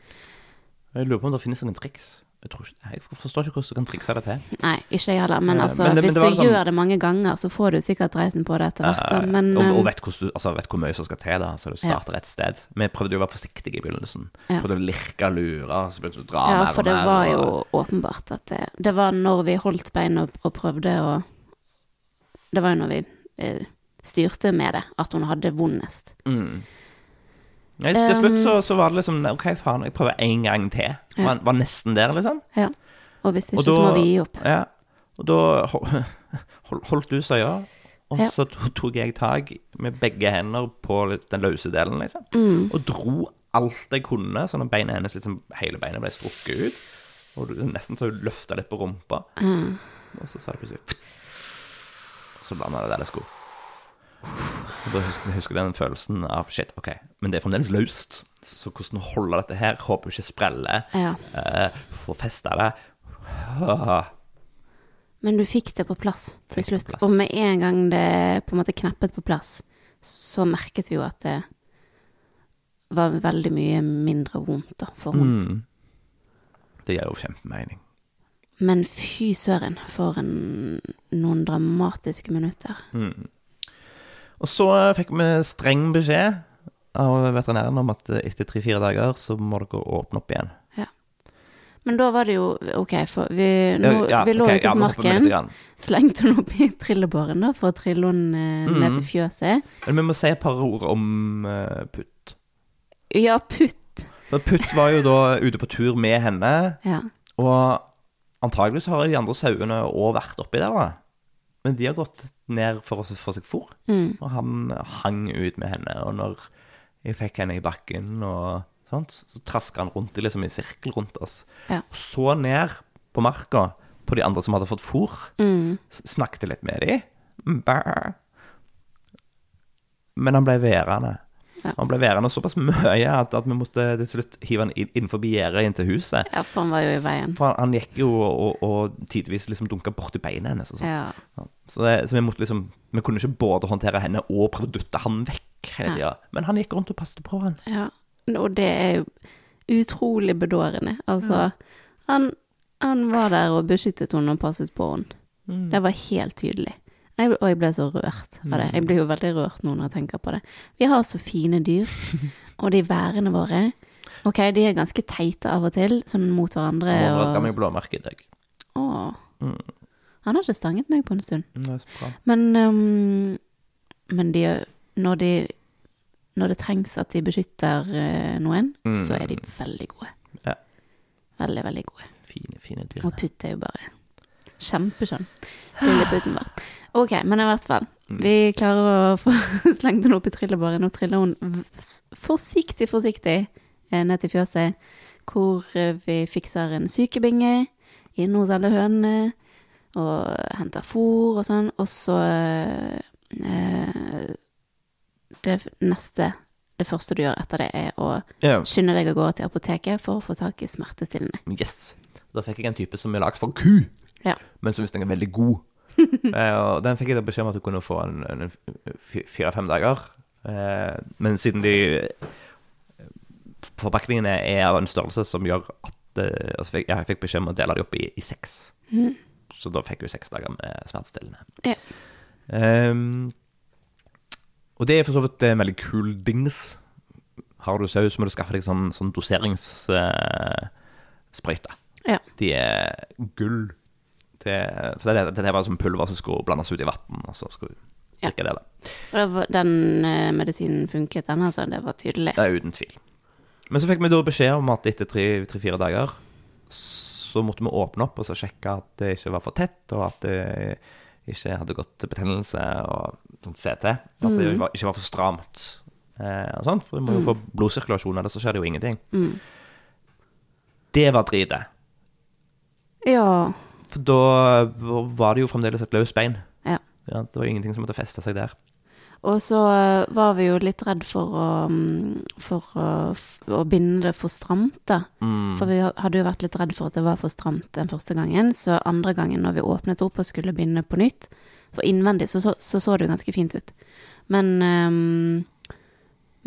Jeg lurer på om det finnes noen triks. Jeg, tror ikke, jeg forstår ikke hvordan du kan trikse det til. Nei, ikke jeg heller. Men Eh, altså, men det- hvis men du sånn- gjør det mange ganger, så får du sikkert reisen på det etter hvert. Ja, Eh, Men og, og eh, vet, hvordan altså, vet hvor mye som skal til, da, så du starter et sted. Vi prøvde jo å være forsiktige i begynnelsen. Ja. Prøvde å lirke og lure, så begynte du å dra Ja, mer for det mer. var og- jo åpenbart at det Det var når vi holdt beina og, og prøvde å Det var jo når vi eh, styrte med det, at hun hadde vondest. Mm. Nei, til slutt så, så var det liksom OK, faen, jeg prøver en gang til. Ja. Var, var nesten der, liksom. Ja. Og hvis ikke, Og da- så må vi gi opp. Ja, og da hol- hol- holdt du søya, og Ja. så tok jeg tak med begge hender på den løse delen, liksom. Mm. Og dro alt jeg kunne, sånn at beinet hennes liksom, hele beinet ble strukket ut. Og nesten så hun løfta litt på rumpa. Og så sa det plutselig så blanda det skulle. Og da husker, jeg husker den følelsen av shit, OK, men det er fremdeles løst. Så hvordan holde dette her? Håper ikke spreller. Ja. Eh, Få festa det. Men du fikk det på plass til Fikk slutt. plass. Og med en gang det på en måte kneppet på plass, så merket vi jo at det var veldig mye mindre vondt da, for henne. Mm. Det gir jo kjempemening. Men fy søren, for en, noen dramatiske minutter. Mm. Og så fikk vi streng beskjed av veterinæren om at etter tre-fire dager så må dere åpne opp igjen. Men da var det jo Ok, for vi, nå, Ja, vi lå okay, ute på litt marken, slengte hun opp i trillebåren da, for å trille hun eh, ned til fjøset. Men vi må si et par ord om uh, Putt. Ja, putt. For Putt var jo da ute på tur med henne, Ja. og antagelig så har de andre sauene òg vært oppi der, da. Men de har gått ned for å få seg fôr, Mm. og han hang ut med henne. Og når jeg fikk henne i bakken og sånt, så traska han rundt liksom i sirkel rundt oss. Ja. Så ned på marka på de andre som hadde fått fôr. Mm. Snakket litt med dem. Men han ble værende. Ja. Han ble værende såpass mye at, at vi måtte til slutt hive han innenfor gjerdet inn til huset. ja, for han var jo i veien. For han, han gikk jo og, og tidvis liksom dunka borti beina hennes. Og sånt. Ja. Så, det, så vi måtte liksom Vi kunne ikke både håndtere henne og prøve å dytte han vekk hele tida. Men han gikk rundt og passet på han. ja. Og det er jo utrolig bedårende. Altså, han, han var der og beskyttet henne og passet på henne. Mm. Det var helt tydelig. Jeg, og jeg ble så rørt av det. Jeg blir jo veldig rørt nå når jeg tenker på det. Vi har så fine dyr, og de værene våre Ok, de er ganske teite av og til, sånn mot hverandre. Overraska Og, meg blåmerke i dag. Å. Mm. Han har ikke stanget meg på en stund. Mm. Men, um, men de, når, de, når det trengs at de beskytter øh, noen, Mm. så er de veldig gode. Ja. Veldig, veldig gode. Fine, fine dyr. Og Putt er jo bare kjempeskjønn. Lilleputten vår. Ok, men i hvert fall. Mm. Vi klarer å få slengt henne opp i trillebåren, Nå triller hun forsiktig, forsiktig eh, ned til fjøset, hvor eh, vi fikser en sykebinge inne hos alle hønene, og henter fôr og sånn, og så eh, Det neste, det første du gjør etter det, er å Ja. skynde deg å gå til apoteket for å få tak i smertestillende. Yes. Da fikk jeg en type som er lagd for ku, Ja. men som visstnok er veldig god. Eh, og den fikk jeg da beskjed om at du kunne få en, en, en fi- fire-fem dager. Eh, men siden de forpakningene er av en størrelse som gjør at eh, altså fikk, Jeg fikk beskjed om å dele dem opp i, i seks. Mm. Så da fikk hun seks dager med smertestillende. Ja. Ehm, og det er for så vidt en veldig kul dings. Har du sau, så må du skaffe deg sånn, sånn doseringssprøyte. Ja. De er gull. Det, for det, det, det var som pulver som skulle blandes ut i vann, og så skulle Ja. drikke det. da. Og var, den eh, medisinen funket, den altså, det var tydelig. Det er uten tvil. Men så fikk vi da beskjed om at etter tre- tre-fire dager så måtte vi åpne opp og så sjekke at det ikke var for tett, og at det ikke hadde gått betennelse og sånt CT. At det var, ikke var for stramt. Eh, og sånt, For du må jo få blodsirkulasjon, ellers så skjer det jo ingenting. Mm. Det var dritet. Ja. For da var det jo fremdeles et løst bein. ja. Ja, det var jo ingenting som måtte feste seg der. Og så eh, var vi jo litt redd for å, mm, for å, å binde det for stramt, da. Mm. For vi hadde jo vært litt redd for at det var for stramt den første gangen. Så andre gangen når vi åpnet opp og skulle binde på nytt, for innvendig så så, så, så det jo ganske fint ut. Men um,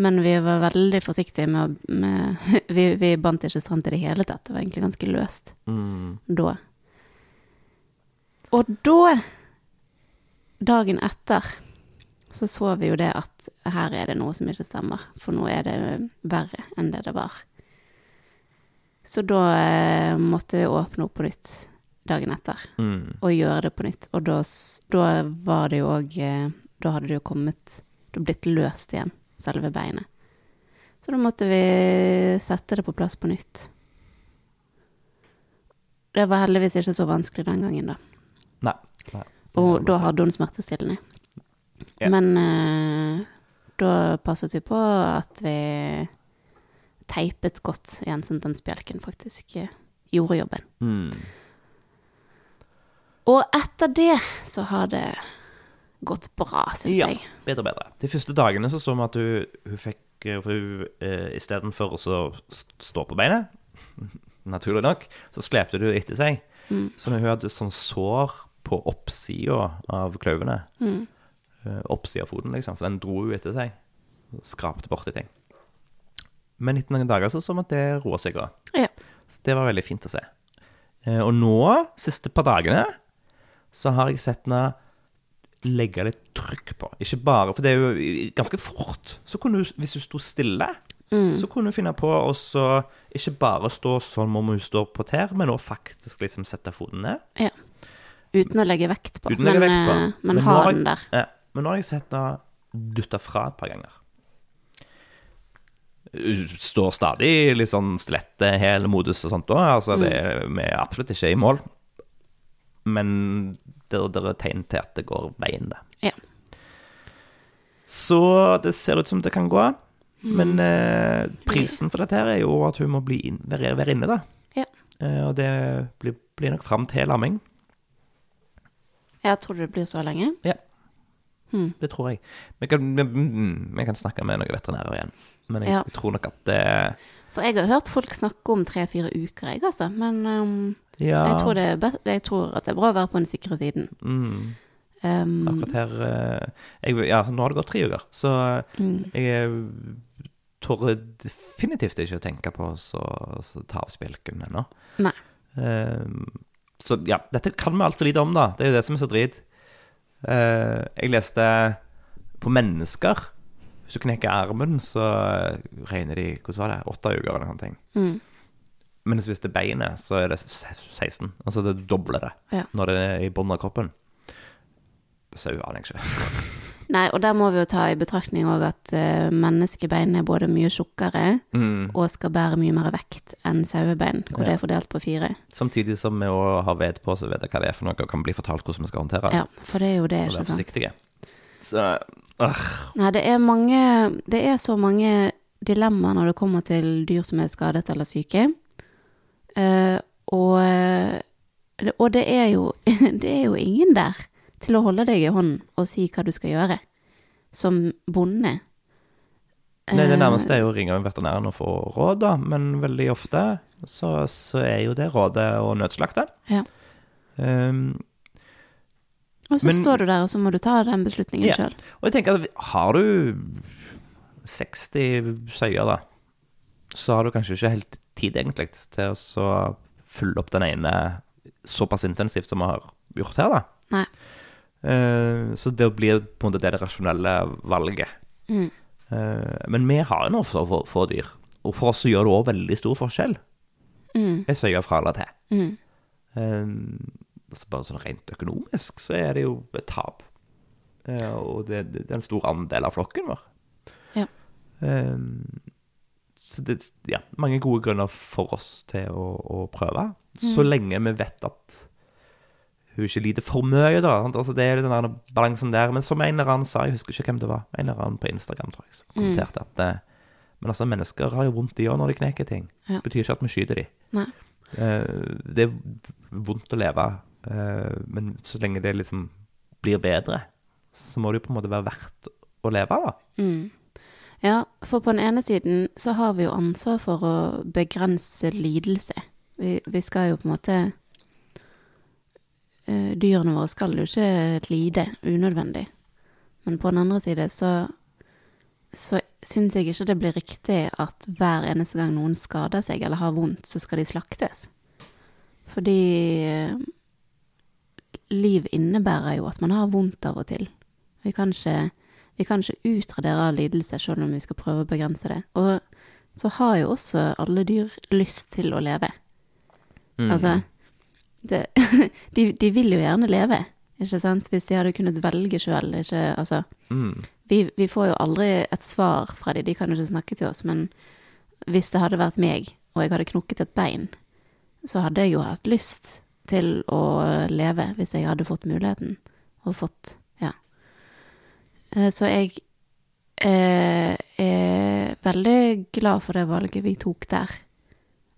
men vi var veldig forsiktige med å med, vi, vi bandt ikke stramt i det hele tatt. Det var egentlig ganske løst Mm. da. Og da, dagen etter, så så vi jo det at her er det noe som ikke stemmer. For nå er det verre enn det det var. Så da eh, måtte vi åpne opp på nytt dagen etter Mm. og gjøre det på nytt. Og da, da var det jo òg Da hadde det jo kommet Da blitt løst igjen, selve beinet. Så da måtte vi sette det på plass på nytt. Det var heldigvis ikke så vanskelig den gangen, da. Nei. nei. Og da hadde hun smertestillende. Ja. Men uh, da passet vi på at vi teipet godt igjen, sånn at den spjelken faktisk eh, gjorde jobben. Mm. Og etter det så har det gått bra, syns Ja, jeg. bedre og bedre. De første dagene så så vi at hun, hun fikk eh, For hun eh, istedenfor å stå på beinet, naturlig nok, så slepte hun etter seg. Så når hun hadde sånn sår på oppsida av kløvene Mm. Oppsida av foten, liksom, for den dro jo etter seg. Skrapte borti ting. Men etter noen dager så så vi at det roa seg òg. Ja. Så det var veldig fint å se. Eh, og nå, siste par dagene, så har jeg sett henne legge litt trykk på. Ikke bare For det er jo ganske fort. Så kunne du, hvis du sto stille, så kunne du finne på å ikke bare stå sånn om hun står på tær, men også faktisk liksom sette foten ned. ja. Uten å legge vekt på. Uten å legge men, vekt på. Men, men nå ha har jeg- den der. Ja, men nå har jeg sett henne dytte fra et par ganger. Står stadig litt sånn stilette, hel modus og sånt òg. Altså, det er, vi er absolutt ikke i mål. Men det, det er tegn til at det går veien, det. Ja. Så det ser ut som det kan gå. Mm. Men eh, prisen for dette her er jo at hun må bli inn, være, være inne, da. Ja. Eh, og det blir, blir nok fram til lamming. Jeg tror det blir så lenge. Ja. Hmm. Det tror jeg. Vi kan, vi, mm, vi kan snakke med noen veterinærer igjen. Men jeg, Ja. tror nok at det For jeg har hørt folk snakke om tre-fire uker, jeg, altså. Men um, Ja, jeg, tror det jeg tror at det er bra å være på den sikre siden. mm, Um, akkurat her eh, jeg, Ja, så nå har det gått tre uker, så mm, jeg eh, tør definitivt ikke å tenke på å ta av spjelken ennå. nei. Eh, så ja, dette kan vi altfor lite om, da. Det er jo det som er så drit. Eh, jeg leste på mennesker Hvis du knekker armen, så regner de Hvordan var det? Åtte uker eller noe sånt. Mm, Mens hvis det er beinet, så er det 16. Altså det dobler det Ja. når det er i bunnen av kroppen. Sau aner jeg ikke. Nei, og der må vi jo ta i betraktning òg at uh, menneskebein er både mye tjukkere Mm. og skal bære mye mer vekt enn sauebein, hvor Ja. det er fordelt på fire. Samtidig som vi òg har ved på, så vet jeg hva det er for noe, og kan bli fortalt hvordan vi skal håndtere det. Ja, for det er jo det, og være forsiktige. Så uh. Nei, det er mange Det er så mange dilemmaer når det kommer til dyr som er skadet eller syke. Uh, og, og det er jo Det er jo ingen der til å holde deg i hånden og si hva du skal gjøre, som bonde. Nei, det Eh, nærmeste er jo å ringe veterinæren og få råd, da. Men veldig ofte så, så er jo det rådet å nødslakte. Ja. Um, Og så Men- står du der, og så må du ta den beslutningen Ja. sjøl. og jeg tenker at har du 60 søyer, da, så har du kanskje ikke helt tid egentlig til å så fylle opp den ene såpass intensivt som vi har gjort her, da. Nei. Eh, så det blir på en måte det, det rasjonelle valget. Mm. Eh, men vi har jo noen for få, dyr, og for oss så gjør det òg veldig stor forskjell. Mm. Jeg søyer fra eller til. Mm. Eh, altså bare sånn rent økonomisk så er det jo et tap. Og det, det er en stor andel av flokken vår. Ja. Så det ja, mange gode grunner for oss til å, å prøve. Så lenge vi vet at hun ikke lider for mye, da. Altså, det er den der balansen der. Men som en eller annen sa, jeg husker ikke hvem det var, en eller annen på Instagram, tror jeg, som kommenterte at eh, Men altså, mennesker har jo vondt, de òg, når de knekker ting. Ja. Det betyr ikke at vi skyter de. Nei. Eh, det er vondt å leve, eh, men så lenge det liksom blir bedre, så må det jo på en måte være verdt å leve, da. Mm. Ja, for på den ene siden så har vi jo ansvar for å begrense lidelse. Vi, vi skal jo på en måte Dyrene våre skal jo ikke lide unødvendig. Men på den andre side så, så syns jeg ikke det blir riktig at hver eneste gang noen skader seg eller har vondt, så skal de slaktes. Fordi eh, liv innebærer jo at man har vondt av og til. Vi kan ikke vi kan ikke utradere lidelse selv om vi skal prøve å begrense det. Og så har jo også alle dyr lyst til å leve. Mm. Altså det, de, de vil jo gjerne leve, ikke sant? Hvis de hadde kunnet velge sjøl. Altså, Mm. vi, vi får jo aldri et svar fra dem, de kan jo ikke snakke til oss. Men hvis det hadde vært meg, og jeg hadde knukket et bein, så hadde jeg jo hatt lyst til å leve hvis jeg hadde fått muligheten. Og fått Ja. Eh, Så jeg eh, er veldig glad for det valget vi tok der.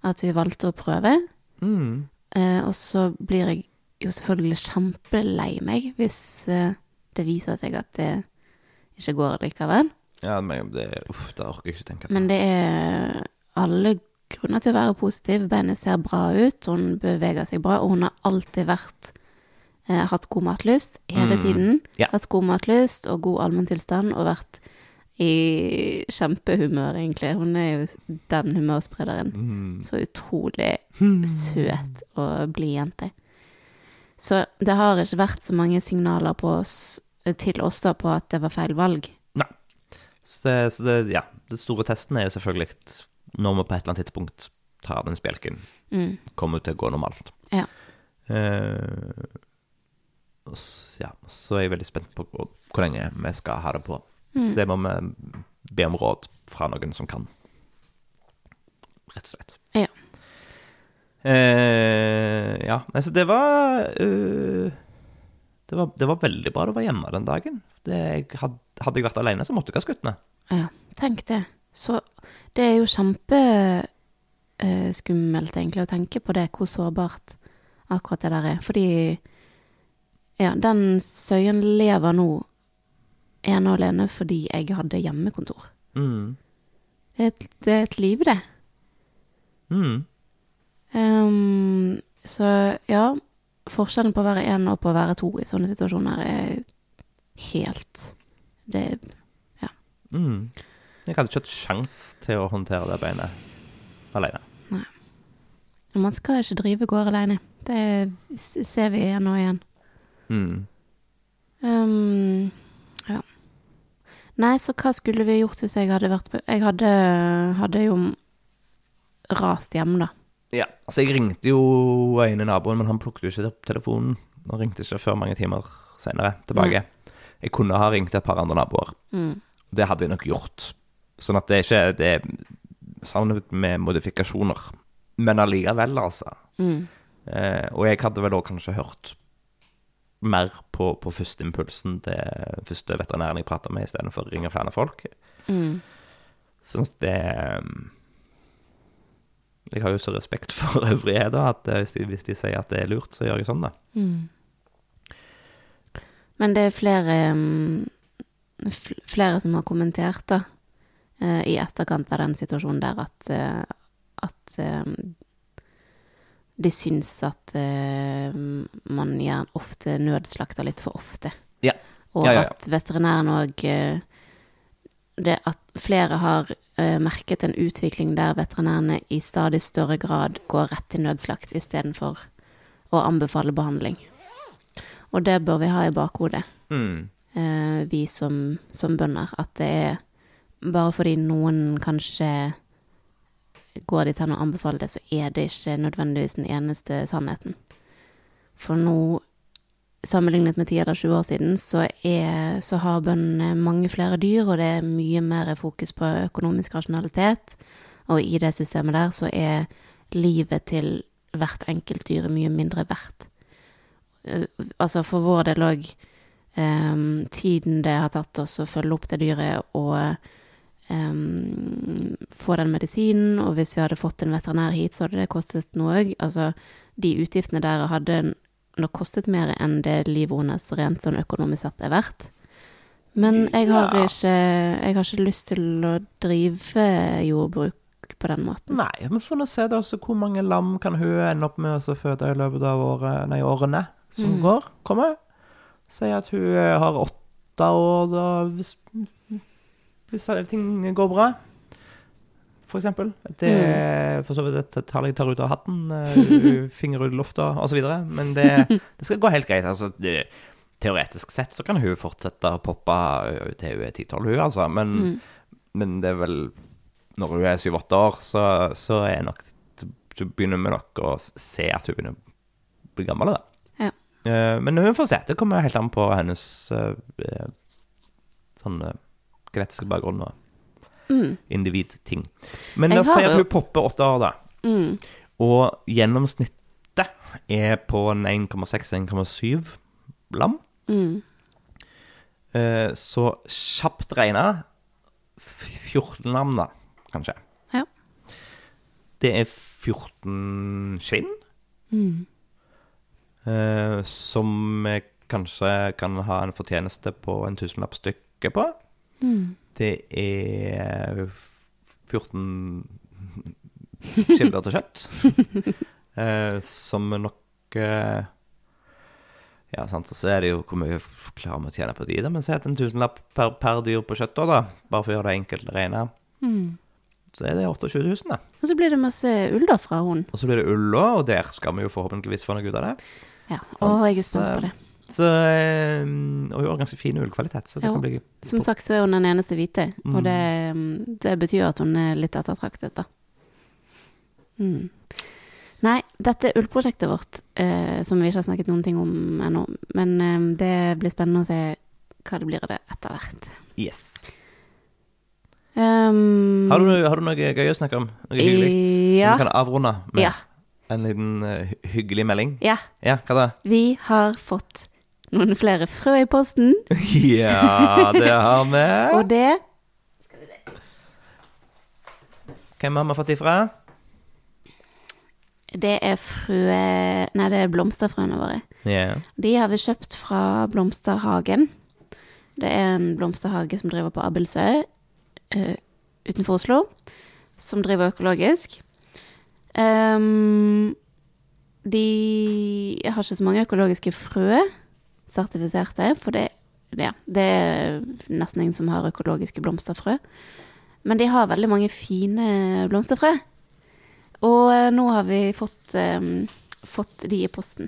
At vi valgte å prøve. Mm. Eh, og så blir jeg jo selvfølgelig kjempelei meg hvis, eh, det viser seg at det ikke går likevel. Ja, men det, uff, det orker jeg ikke tenke på. Men det er alle grunner til å være positiv. Beinet ser bra ut, hun beveger seg bra, og hun har alltid vært eh, hatt god matlyst hele Mm, tiden. ja. Hatt god matlyst og god allmenntilstand, og vært i kjempehumør, egentlig. Hun er jo den humørsprederen. Mm. Så utrolig søt og blid jente. Så det har ikke vært så mange signaler på oss, til oss da på at det var feil valg. Så, det, så det, ja, Den store testen er jo selvfølgelig når vi på et eller annet tidspunkt tar den spjelken, Mm. kommer til å gå normalt. Ja. Eh, og s- ja, så er jeg veldig spent på hvor lenge vi skal ha det på. Mm. Så det må vi be om råd fra noen som kan. Rett og slett. Ja. Eh, ja, nei, så det var, uh, det var Det var veldig bra du var hjemme den dagen. Det, jeg had, hadde jeg vært alene, så måtte jeg ha skutt ned. Ja, tenk det. Så det er jo kjempeskummelt, egentlig, å tenke på det, hvor sårbart akkurat det der er. Fordi ja, den Søyen lever nå ene og alene fordi jeg hadde hjemmekontor. Mm. Det er et, det er et liv, det. Mm. Um, så ja, forskjellen på å være én og på å være to i sånne situasjoner er helt Det ja. Mm. Jeg hadde ikke hatt sjans til å håndtere det beinet alene. Nei. Man skal ikke drive gård alene. Det ser vi igjen og igjen. Mm. Ja. Nei, så hva skulle vi gjort hvis jeg hadde vært på Jeg hadde, hadde jo rast hjem, da. Ja, altså jeg ringte jo ene naboen, men han plukket jo ikke opp telefonen. Han ringte ikke før mange timer senere tilbake. Jeg kunne ha ringt et par andre naboer. Mm. Det hadde jeg nok gjort. Sånn at det er ikke Det er savnet med modifikasjoner. Men allikevel, altså. Mm. Eh, og jeg hadde vel òg kanskje hørt mer på, på førsteimpulsen til første veterinæren jeg prater med, istedenfor å ringe flere folk. Mm. Sånn at det um, Jeg har jo så respekt for øvrigheter at eh, hvis de, hvis de sier at det er lurt, så gjør jeg sånn, da. Mm. Men det er flere mm, Flere som har kommentert, da, eh, i etterkant av den situasjonen der, at, eh, at eh, de syns at uh, man gjerne ofte nødslakter litt for ofte. Ja. Og Ja, ja, at veterinæren òg det at flere har eh, merket en utvikling der veterinærene i stadig større grad går rett til nødslakt istedenfor å anbefale behandling. Og det bør vi ha i bakhodet, Mm. eh, vi som, som bønder, at det er bare fordi noen kanskje går dit hen og anbefaler det, så er det ikke nødvendigvis den eneste sannheten. For nå, sammenlignet med 10 eller 20 år siden, så, er, så har bøndene mange flere dyr, og det er mye mer fokus på økonomisk rasjonalitet. Og i det systemet der så er livet til hvert enkelt dyr mye mindre verdt. Eh, Altså for vår del òg tiden det har tatt oss å følge opp det dyret og em, få den medisinen, og hvis vi hadde fått en veterinær hit, så hadde det kostet noe òg. Altså, de utgiftene der hadde nok kostet mer enn det livet hennes rent sånn økonomisk sett er verdt. Men jeg har, ikke, jeg har ikke lyst til å drive jordbruk på den måten. Nei, vi får nå se da hvor mange lam kan hun ende opp med å føde i løpet av året, nei, årene som Mm. går. Kommer. Si at hun eh, har åtte år, da, hvis, hvis ting går bra. For eksempel. Det for så vidt et tall jeg tar ut av hatten, eh, finger ut i lufta osv. Men det, det skal gå helt greit. Altså, det, teoretisk sett så kan hun fortsette å poppe til hun er 10-12, hun, altså. Men, Mm. men det er vel Når hun er 7-8 år, så, så er nok Så begynner vi nok å se at hun begynner å bli gammel, da. Ja. Eh, men hun får se. Det kommer helt an på hennes eh, sånn genetiske bakgrunn og Mm. individting. Men la oss si at hun popper åtte år, da. Mm. Og gjennomsnittet er på en 1,6-1,7 lam. Mm. Eh, Så kjapt regna 14 lam, da, kanskje. Ja. Det er 14 skinn Mm. eh, som vi kanskje kan ha en fortjeneste på en tusenlapp stykket på. Det er 14 kilder til kjøtt, eh, som nok eh, Ja, sant, så er det jo hvor mye klarer vi å tjene på de, da. Men si at en tusenlapp per, per dyr på kjøtt, da, bare for å gjøre det enkelt å regne, så er det 28 000, da. Og så blir det masse ull da fra hun. Og så blir det ull òg, og der skal vi jo forhåpentligvis få noe ut av det. Ja, og jeg er spent på det. Så, eh, og hun har ganske fin ullkvalitet, så det kan bli Som sagt så er hun den eneste hvite, Mm. og det, det betyr at hun er litt ettertraktet, da. Mm. Nei, dette ullprosjektet vårt, eh, som vi ikke har snakket noen ting om ennå, men eh, det blir spennende å se hva det blir av det etter hvert. Yes. Um, Har, du, har du noe gøy å snakke om? Noe hyggelig? Ja. Som du kan avrunde med Ja. en liten uh, hyggelig melding? Ja, Ja, hva da? vi har fått noen flere frø i posten, Ja, det har vi. og det Hvem har vi fått ifra? Det er frø Nei, det er blomsterfrøene våre. Yeah. De har vi kjøpt fra Blomsterhagen. Det er en blomsterhage som driver på Abildsø uh, utenfor Oslo, som driver økologisk. Um, de har ikke så mange økologiske frø, sertifiserte, for det, ja, det er nesten ingen som har økologiske blomsterfrø. Men de har veldig mange fine blomsterfrø. Og eh, nå har vi fått, um, fått de i posten.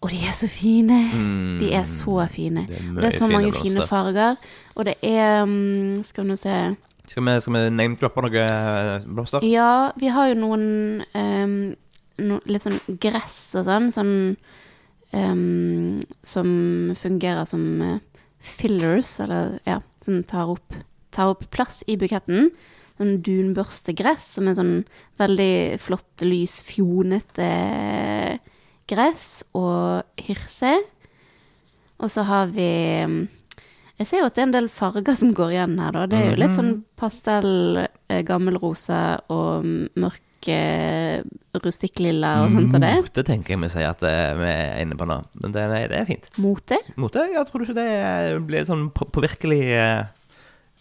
Og de er så fine. Mm, De er så fine. det er Og det er så fine mange blomster. fine farger. Og det er um, Skal vi nå se Skal vi, skal vi name-droppe noe eh, blomster? Ja, vi har jo noen um, no, litt sånn gress og sånn, sånn ehm, Som fungerer som eh, fillers, eller ja, som tar opp, tar opp plass i buketten. Sånn dunbørstegress, som er sånn veldig flott, lys, fjonete gress. Og hirse. Og så har vi Jeg ser jo at det er en del farger som går igjen her, da. Det er jo litt sånn pastell, gammel rosa og mørk eh, rustikklilla og sånt som det. Mote tenker jeg vi sier at eh, vi er inne på nå. Men det, nei, det er fint. Mote. Mote? Ja, tror du ikke det eh, blir sånn på- påvirkelig eh,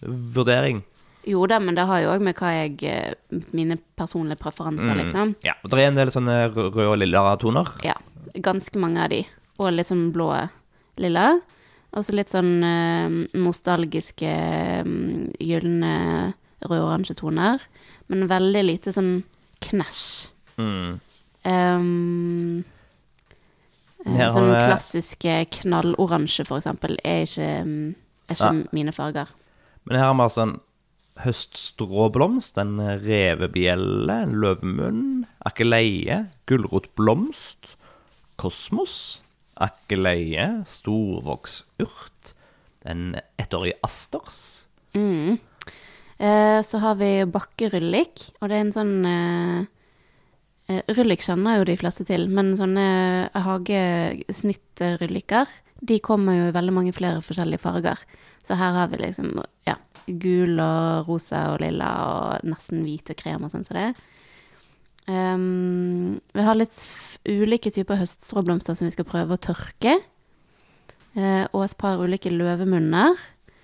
vurdering? Jo da, men det har jo òg med hva jeg eh, Mine personlige preferanser, Mm. liksom. Ja. og Det er en del sånne røde og lilla toner. Ja. Ganske mange av de. Og litt sånn blå lilla. Og så litt sånn eh, nostalgiske mm, gylne rød-oransje toner. Men veldig lite sånn knæsj. Mm. Um, eh, sånn klassiske knalloransje, for eksempel, er ikke, mm, er ikke Ja. mine farger. Men her har vi altså en høststråblomst, en revebjelle, en løvmunn, akeleie, gulrotblomst, kosmos, akeleie, storvoksurt, en ettårig asters. Mm. Eh, så har vi bakkeryllik, og det er en sånn eh, eh, Ryllik kjenner jo de fleste til, men sånne hagesnittrylliker, de kommer jo i veldig mange flere forskjellige farger. Så her har vi liksom ja, gul og rosa og lilla og nesten hvit og krem og sånn som det. Um, vi har litt ulike typer høststråblomster som vi skal prøve å tørke. Uh, og et par ulike løvemunner.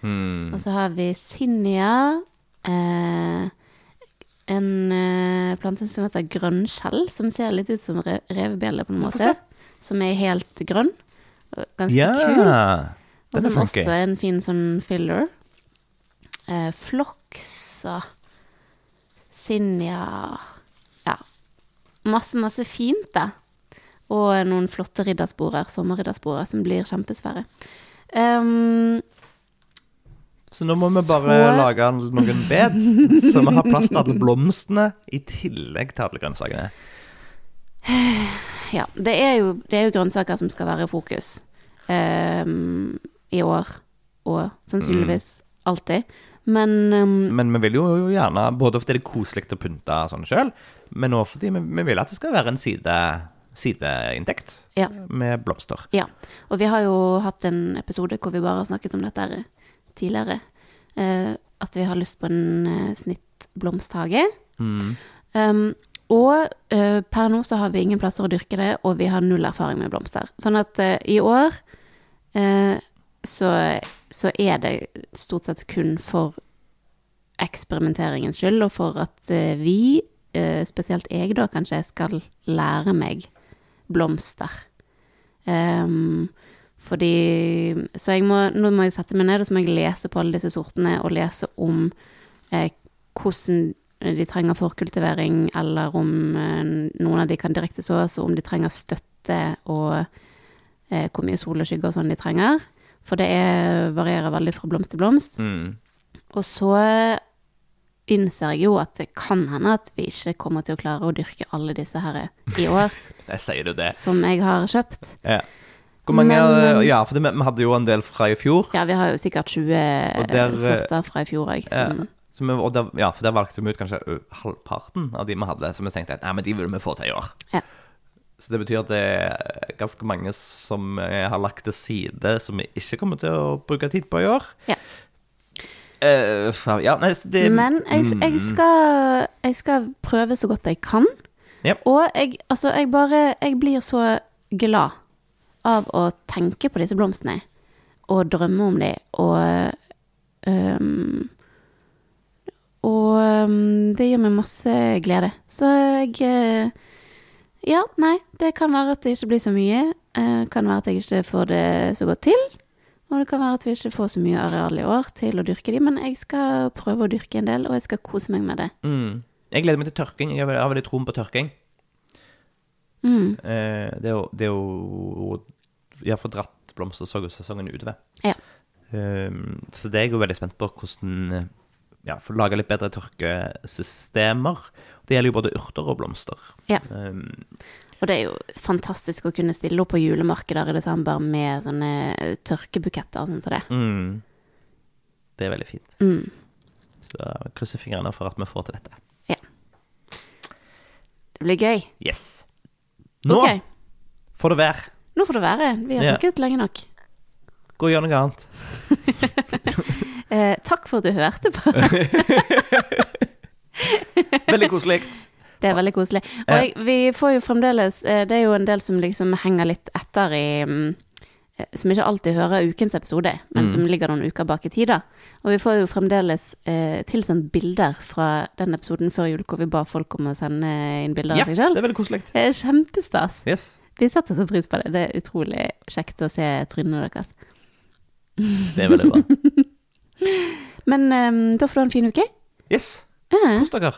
Hmm. Og så har vi sinnia. Uh, en uh, plante som heter grønnskjell, som ser litt ut som re revebjelle på en måte. Som er helt grønn. og Ganske Ja, kul. Og som også er en fin sånn filler. Eh, Floksa. Sinja Ja. Masse, masse fint, da. Og noen flotte riddersporer, sommerriddersporer, som blir kjempesvære. Um, Så nå må vi bare Så- lage noen bed, så vi har plass til alle blomstene i tillegg til alle grønnsakene. ja, det er, jo, det er jo grønnsaker som skal være i fokus um, i år, og sannsynligvis alltid. Men um, Men vi vil jo gjerne, både fordi det er koselig å pynte sånn sjøl, men også fordi vi, vi vil at det skal være en side, sideinntekt ja. med blomster. Ja, og vi har jo hatt en episode hvor vi bare har snakket om dette tidligere. Uh, at vi har lyst på en uh, snittblomsthage. Mm. Um, Og uh, per nå så har vi ingen plasser å dyrke det, og vi har null erfaring med blomster. Sånn at i år så, så er det stort sett kun for eksperimenteringens skyld, og for at vi, spesielt jeg da kanskje, skal lære meg blomster. Um, fordi Så jeg må, nå må jeg sette meg ned og så må jeg lese på alle disse sortene, og lese om eh, hvordan de trenger forkultivering, eller om eh, noen av de kan direkte sås, og om de trenger støtte, og eh, hvor mye sol og skygge og sånn de trenger. For det er, varierer veldig fra blomst til blomst. Mm. Og så innser jeg jo at det kan hende at vi ikke kommer til å klare å dyrke alle disse her i år, Jeg sier du det. som jeg har kjøpt. Ja. Hvor mange Men, Ja, for det, vi hadde jo en del fra i fjor. Ja, vi har jo sikkert 20 Og der, sorter fra i fjor òg. Vi, og der, ja, for der valgte vi ut kanskje halvparten av de vi hadde, som vi tenkte at nei, men de vil vi få til i år. Ja. Så det betyr at det er ganske mange som har lagt til side, som vi ikke kommer til å bruke tid på i år. Ja. Eh, fra- ja, nei, det Men jeg, jeg, skal, jeg skal prøve så godt jeg kan. Ja. Og jeg, altså, jeg bare Jeg blir så glad av å tenke på disse blomstene og drømme om dem og um, Og um, det gir meg masse glede. Så jeg øh, Ja, nei, det kan være at det ikke blir så mye. Uh, kan være at jeg ikke får det så godt til. Og det kan være at vi ikke får så mye areal i år til å dyrke de, men jeg skal prøve å dyrke en del, og jeg skal kose meg med det. Mm. Jeg gleder meg til tørking. Jeg har veldig troen på tørking. Mm. Eh, det er jo, det er jo Jeg har fått dratt blomstersesongen utover. Ja. Um, så det er jeg jo veldig spent på hvordan eh, Ja, få lage litt bedre tørkesystemer. Det gjelder jo både urter og blomster. Ja. Um, Og det er jo fantastisk å kunne stille opp på julemarkeder i desember med sånne tørkebuketter og sånn som det. mm, det er veldig fint. Mm. Så krysser fingrene for at vi får til dette. Det blir gøy. Yes. Nå okay. får det være. nå får det være. Vi har Ja. snakket lenge nok. Gå og gjør noe annet. Eh, takk for at du hørte på. Veldig koselig. Det er veldig koselig. Og jeg, vi får jo fremdeles eh, Det er jo en del som liksom henger litt etter i mm, eh, Som ikke alltid hører ukens episode, men Mm. som ligger noen uker bak i tid. Og vi får jo fremdeles eh, tilsendt bilder fra den episoden før jul hvor vi ba folk om å sende inn bilder Ja, av seg sjøl. det er veldig koselig. Det er kjempestas. Yes. Vi setter så pris på det. Det er utrolig kjekt å se trynene deres. Det er veldig bra. Men eh, da får du ha en fin uke. Yes. Kos dere.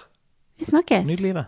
vi snakkes. Nyt livet.